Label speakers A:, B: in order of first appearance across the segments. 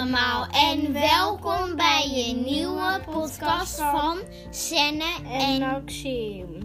A: en welkom bij je nieuwe podcast van Senne
B: En Maxime.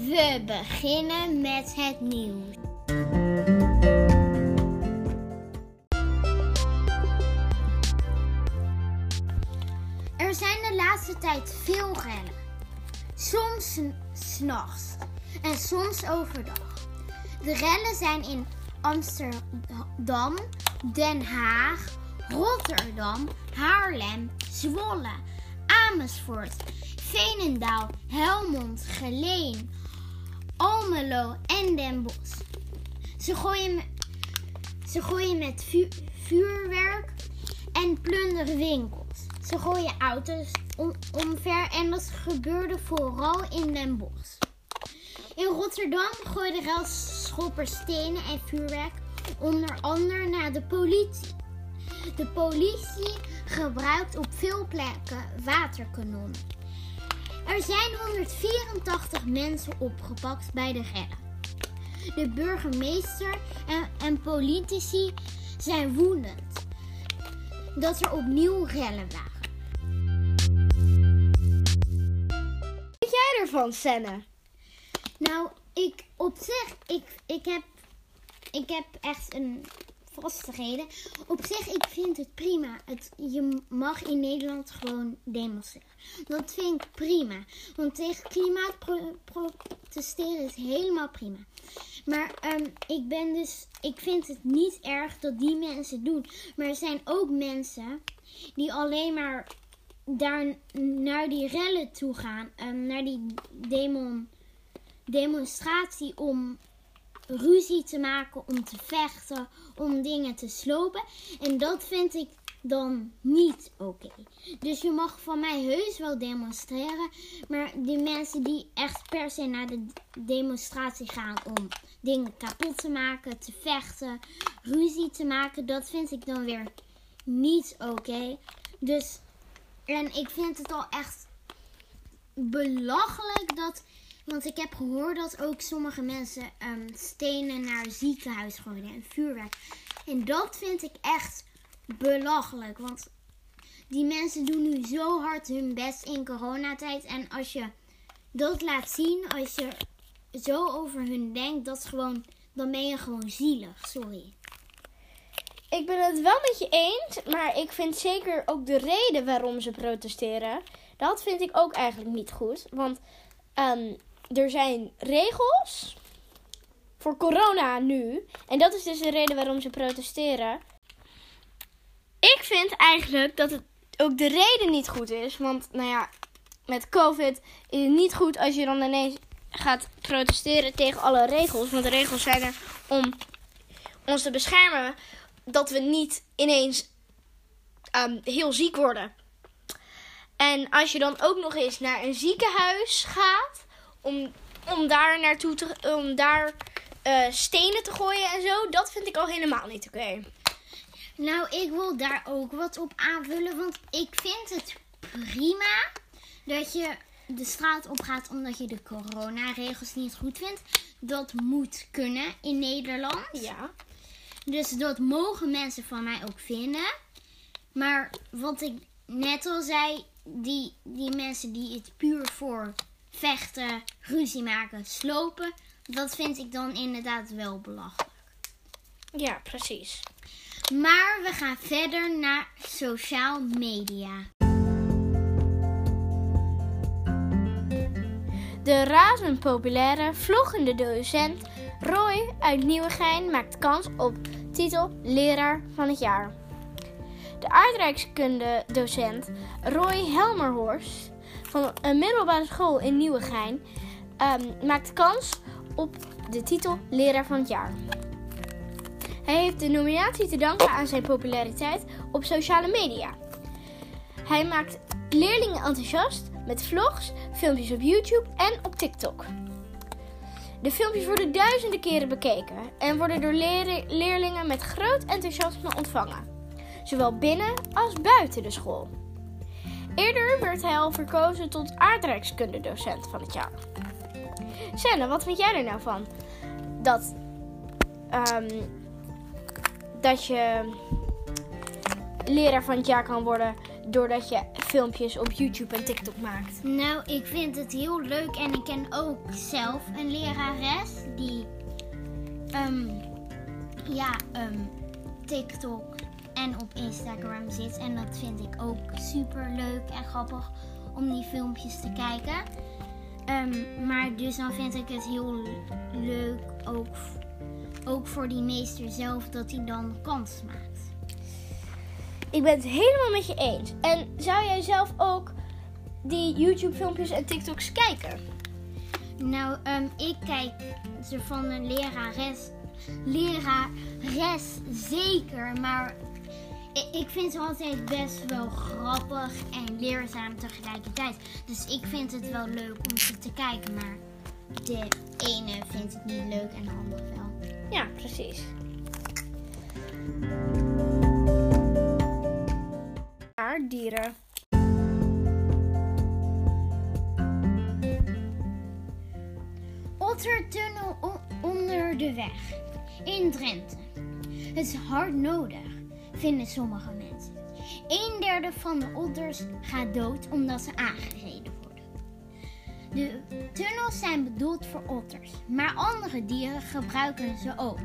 A: we beginnen met het nieuws. Er zijn de laatste tijd veel rellen. Soms s'nachts en soms overdag. De rellen zijn in Amsterdam, Den Haag, Rotterdam, Haarlem, Zwolle, Amersfoort, Veenendaal, Helmond, Geleen, Almelo en Den Bosch. Ze gooien, ze gooien met vu- vuurwerk en plunderen winkels. Ze gooien auto's om, omver en dat gebeurde vooral in Den Bosch. In Rotterdam gooiden relschoppers stenen en vuurwerk onder andere naar de politie. De politie gebruikt op veel plekken waterkanonnen. Er zijn 184 mensen opgepakt bij de rellen. De burgemeester en, en politici zijn woedend dat er opnieuw rellen waren.
B: Wat jij ervan, Senne?
A: Nou, ik op zich, ik, ik, heb, ik heb echt een Op zich, ik vind het prima. Het, je mag in Nederland gewoon demonstreren. Dat vind ik prima. Want tegen klimaat pro- protesteren is helemaal prima. Maar ehm, ik ben dus, ik vind het niet erg dat die mensen doen. Maar er zijn ook mensen die alleen maar daar naar die rellen toe gaan. ehm, naar die demon demonstratie om ruzie te maken, om te vechten, om dingen te slopen. En dat vind ik dan niet oké. Dus je mag van mij heus wel demonstreren. Maar die mensen die echt per se naar de demonstratie gaan om dingen kapot te maken, te vechten, ruzie te maken, dat vind ik dan weer niet oké. Dus, en ik vind het al echt belachelijk dat. Want ik heb gehoord dat ook sommige mensen ehm, stenen naar het ziekenhuis gooien en vuurwerk. En dat vind ik echt belachelijk. Want die mensen doen nu zo hard hun best in coronatijd. En als je dat laat zien, als je zo over hun denkt, dat is gewoon, dan ben je gewoon zielig. Sorry.
B: Ik ben het wel met je eens, maar ik vind zeker ook de reden waarom ze protesteren. Dat vind ik ook eigenlijk niet goed. Want ehm, er zijn regels voor corona nu. En dat is dus de reden waarom ze protesteren. Ik vind eigenlijk dat het ook de reden niet goed is. Want nou ja, met COVID is het niet goed als je dan ineens gaat protesteren tegen alle regels. Want de regels zijn er om ons te beschermen dat we niet ineens ehm, heel ziek worden. En als je dan ook nog eens naar een ziekenhuis gaat om, om daar naartoe te om daar eh, stenen te gooien en zo, dat vind ik al helemaal niet oké.
A: Nou, ik wil daar ook wat op aanvullen. Want ik vind het prima dat je de straat op gaat omdat je de coronaregels niet goed vindt. Dat moet kunnen in Nederland.
B: Ja.
A: Dus dat mogen mensen van mij ook vinden. Maar wat ik net al zei, die, die mensen die het puur voor vechten, ruzie maken, slopen, dat vind ik dan inderdaad wel belachelijk.
B: Ja, precies.
A: Maar we gaan verder naar sociaal media.
B: De razend populaire vloggende docent Roy uit Nieuwegein maakt kans op titel Leraar van het Jaar. De aardrijkskunde docent Roy Helmerhorst van een middelbare school in Nieuwegein ehm, maakt kans op de titel Leraar van het Jaar. Hij heeft de nominatie te danken aan zijn populariteit op sociale media. Hij maakt leerlingen enthousiast met vlogs, filmpjes op YouTube en op TikTok. De filmpjes worden duizenden keren bekeken en worden door leerlingen met groot enthousiasme ontvangen, zowel binnen als buiten de school. Eerder werd hij al verkozen tot aardrijkskundedocent van het jaar. Senne, wat vind jij er nou van? Dat, ehm, dat je leraar van het jaar kan worden doordat je filmpjes op YouTube en TikTok maakt?
A: Nou, ik vind het heel leuk en ik ken ook zelf een lerares die ehm, ja, ehm, TikTok en op Instagram zit. En dat vind ik ook super leuk en grappig om die filmpjes te kijken. Ehm, maar dus dan vind ik het heel leuk ook, ook voor die meester zelf dat hij dan kans maakt.
B: Ik ben het helemaal met je eens. En zou jij zelf ook die YouTube filmpjes en TikToks kijken?
A: Nou, ehm, ik kijk ze van een lerares. Lerares zeker, maar ik, vind ze altijd best wel grappig en leerzaam tegelijkertijd. Dus ik vind het wel leuk om ze te kijken, maar de ene vindt het niet leuk en de andere wel.
B: Ja, precies. Dieren.
A: Ottertunnel onder de weg in Drenthe. Het is hard nodig, vinden sommige mensen. Een derde van de otters gaat dood omdat ze aangereden worden. De tunnels zijn bedoeld voor otters, maar andere dieren gebruiken ze ook.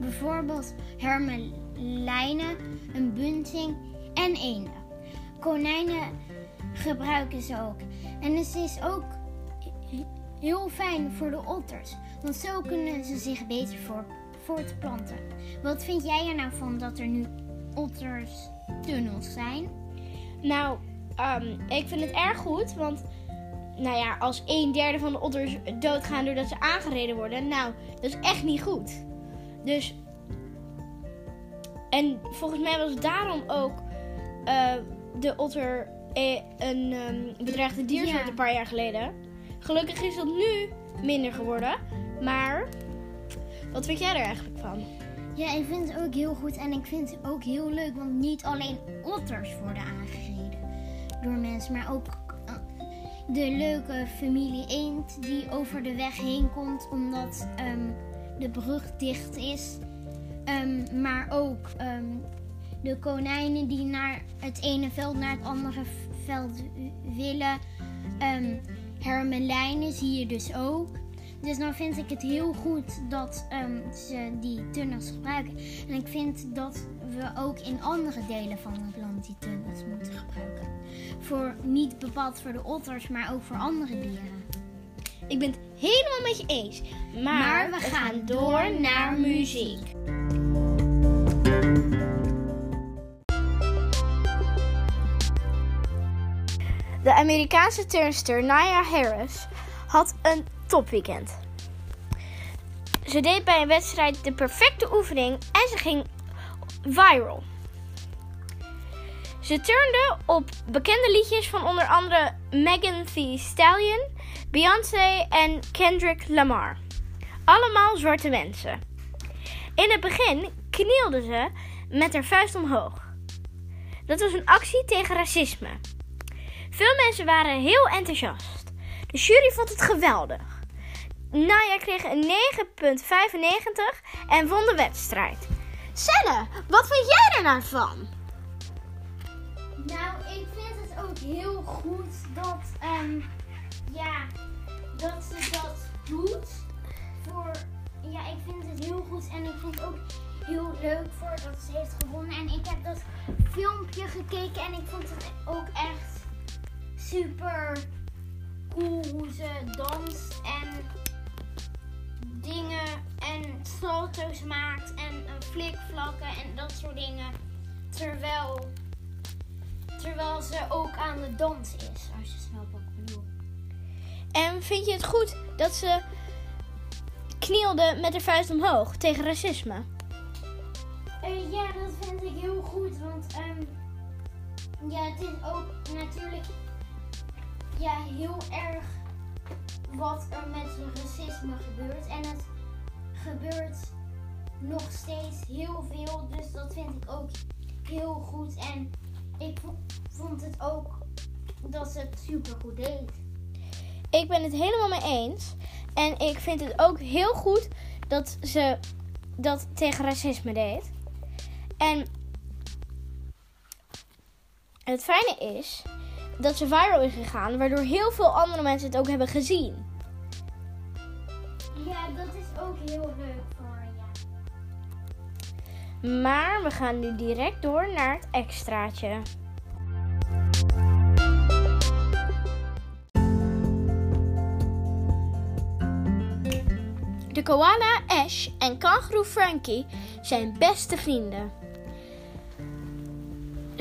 A: Bijvoorbeeld hermelijnen, een bunting en eenden. Konijnen gebruiken ze ook. En het is ook heel fijn voor de otters, want zo kunnen ze zich beter voor, voortplanten. Wat vind jij er nou van dat er nu otterstunnels zijn?
B: Nou, ehm, ik vind het erg goed, want nou ja, als een derde van de otters doodgaan doordat ze aangereden worden, nou, dat is echt niet goed. Dus, en volgens mij was daarom ook eh, de otter eh, een ehm, bedreigde diersoort
A: Ja.
B: een paar jaar geleden. Gelukkig is dat nu minder geworden, maar wat vind jij er eigenlijk van?
A: Ja, ik vind het ook heel goed en ik vind het ook heel leuk, want niet alleen otters worden aangereden door mensen, maar ook eh, de leuke familie eend die over de weg heen komt omdat ehm, de brug dicht is. Ehm, maar ook ehm, de konijnen die naar het ene veld naar het andere veld willen. Hermelijnen zie je dus ook. Dus dan vind ik het heel goed dat ehm, ze die tunnels gebruiken. En ik vind dat we ook in andere delen van het land die tunnels moeten gebruiken. Voor niet bepaald voor de otters, maar ook voor andere dieren.
B: Ik ben het helemaal met je eens, maar,
A: Maar we gaan door naar muziek.
B: De Amerikaanse turnster Nia Harris had een Ze deed bij een wedstrijd de perfecte oefening en ze ging viral. Ze turnde op bekende liedjes van onder andere Megan Thee Stallion, Beyoncé en Kendrick Lamar. Allemaal zwarte mensen. In het begin knielde ze met haar vuist omhoog. Dat was een actie tegen racisme. Veel mensen waren heel enthousiast. De jury vond het geweldig. Naya kreeg een 9,95 en won de wedstrijd. Senne, wat vind jij er nou van?
A: Nou, ik vind het ook heel goed dat, ehm, ja, dat ze dat doet. Voor, ja, ik vind het heel goed en ik vind het ook heel leuk voor dat ze heeft gewonnen. En ik heb dat filmpje gekeken en ik vond het ook echt super cool hoe ze danst en dingen en salto's maakt en eh, flikvlakken en dat soort dingen. Terwijl Terwijl ze ook aan het dansen is, als je snapt wat ik bedoel.
B: En vind je het goed dat ze knielde met haar vuist omhoog tegen racisme?
A: Eh, ja, dat vind ik heel goed, want ehm, ja, het is ook natuurlijk ja, heel erg wat er met racisme gebeurt. En het gebeurt nog steeds heel veel, dus dat vind ik ook heel goed. En ik vo- vond het ook dat ze het super goed deed.
B: Ik ben het helemaal mee eens. En ik vind het ook heel goed dat ze dat tegen racisme deed. En het fijne is dat ze viral is gegaan, waardoor heel veel andere mensen het ook hebben gezien.
A: Ja, dat is ook heel leuk voor je.
B: Maar we gaan nu direct door naar het extraatje. De koala Ash en kangaroo Frankie zijn beste vrienden.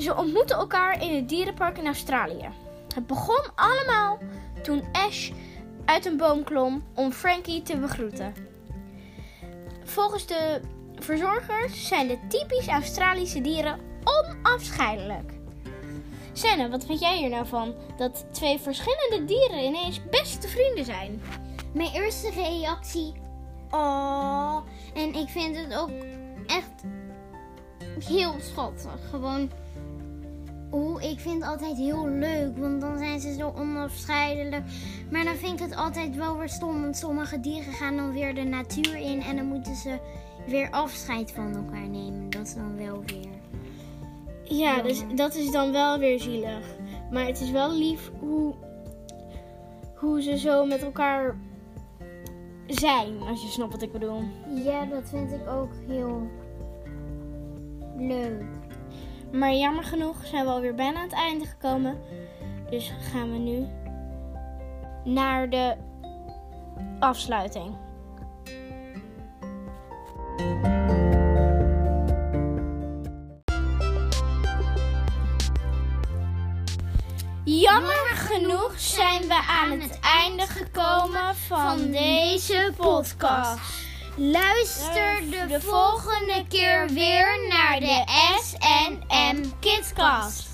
B: Ze ontmoeten elkaar in het dierenpark in Australië. Het begon allemaal toen Ash uit een boom klom om Frankie te begroeten. Volgens de verzorgers zijn de typisch Australische dieren onafscheidelijk. Senna, wat vind jij hier nou van? Dat twee verschillende dieren ineens beste vrienden zijn.
A: Mijn eerste reactie. Oh. En ik vind het ook echt heel schattig. Gewoon. Oeh, ik vind het altijd heel leuk, want dan zijn ze zo onafscheidelijk. Maar dan vind ik het altijd wel weer stom, want sommige dieren gaan dan weer de natuur in en dan moeten ze weer afscheid van elkaar nemen. Dat is dan wel weer.
B: Ja, dus dat is dan wel weer zielig. Maar het is wel lief hoe, hoe ze zo met elkaar zijn, als je snapt wat ik bedoel.
A: Ja, dat vind ik ook heel leuk.
B: Maar jammer genoeg zijn we alweer bijna aan het einde gekomen. Dus gaan we nu naar de afsluiting. Jammer genoeg zijn we aan het einde gekomen van deze podcast.
A: Luister de volgende keer weer naar de SNM Kidscast.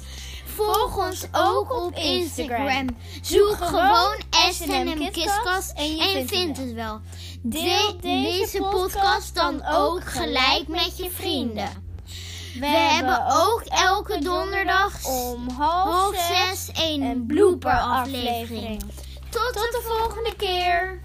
A: Volg ons ook op Instagram. Zoek gewoon SNM Kidscast en je vindt het wel. Deel deze podcast dan ook gelijk met je vrienden. We hebben ook elke donderdag
B: Om
A: half zes een blooper
B: aflevering.
A: Tot de volgende keer.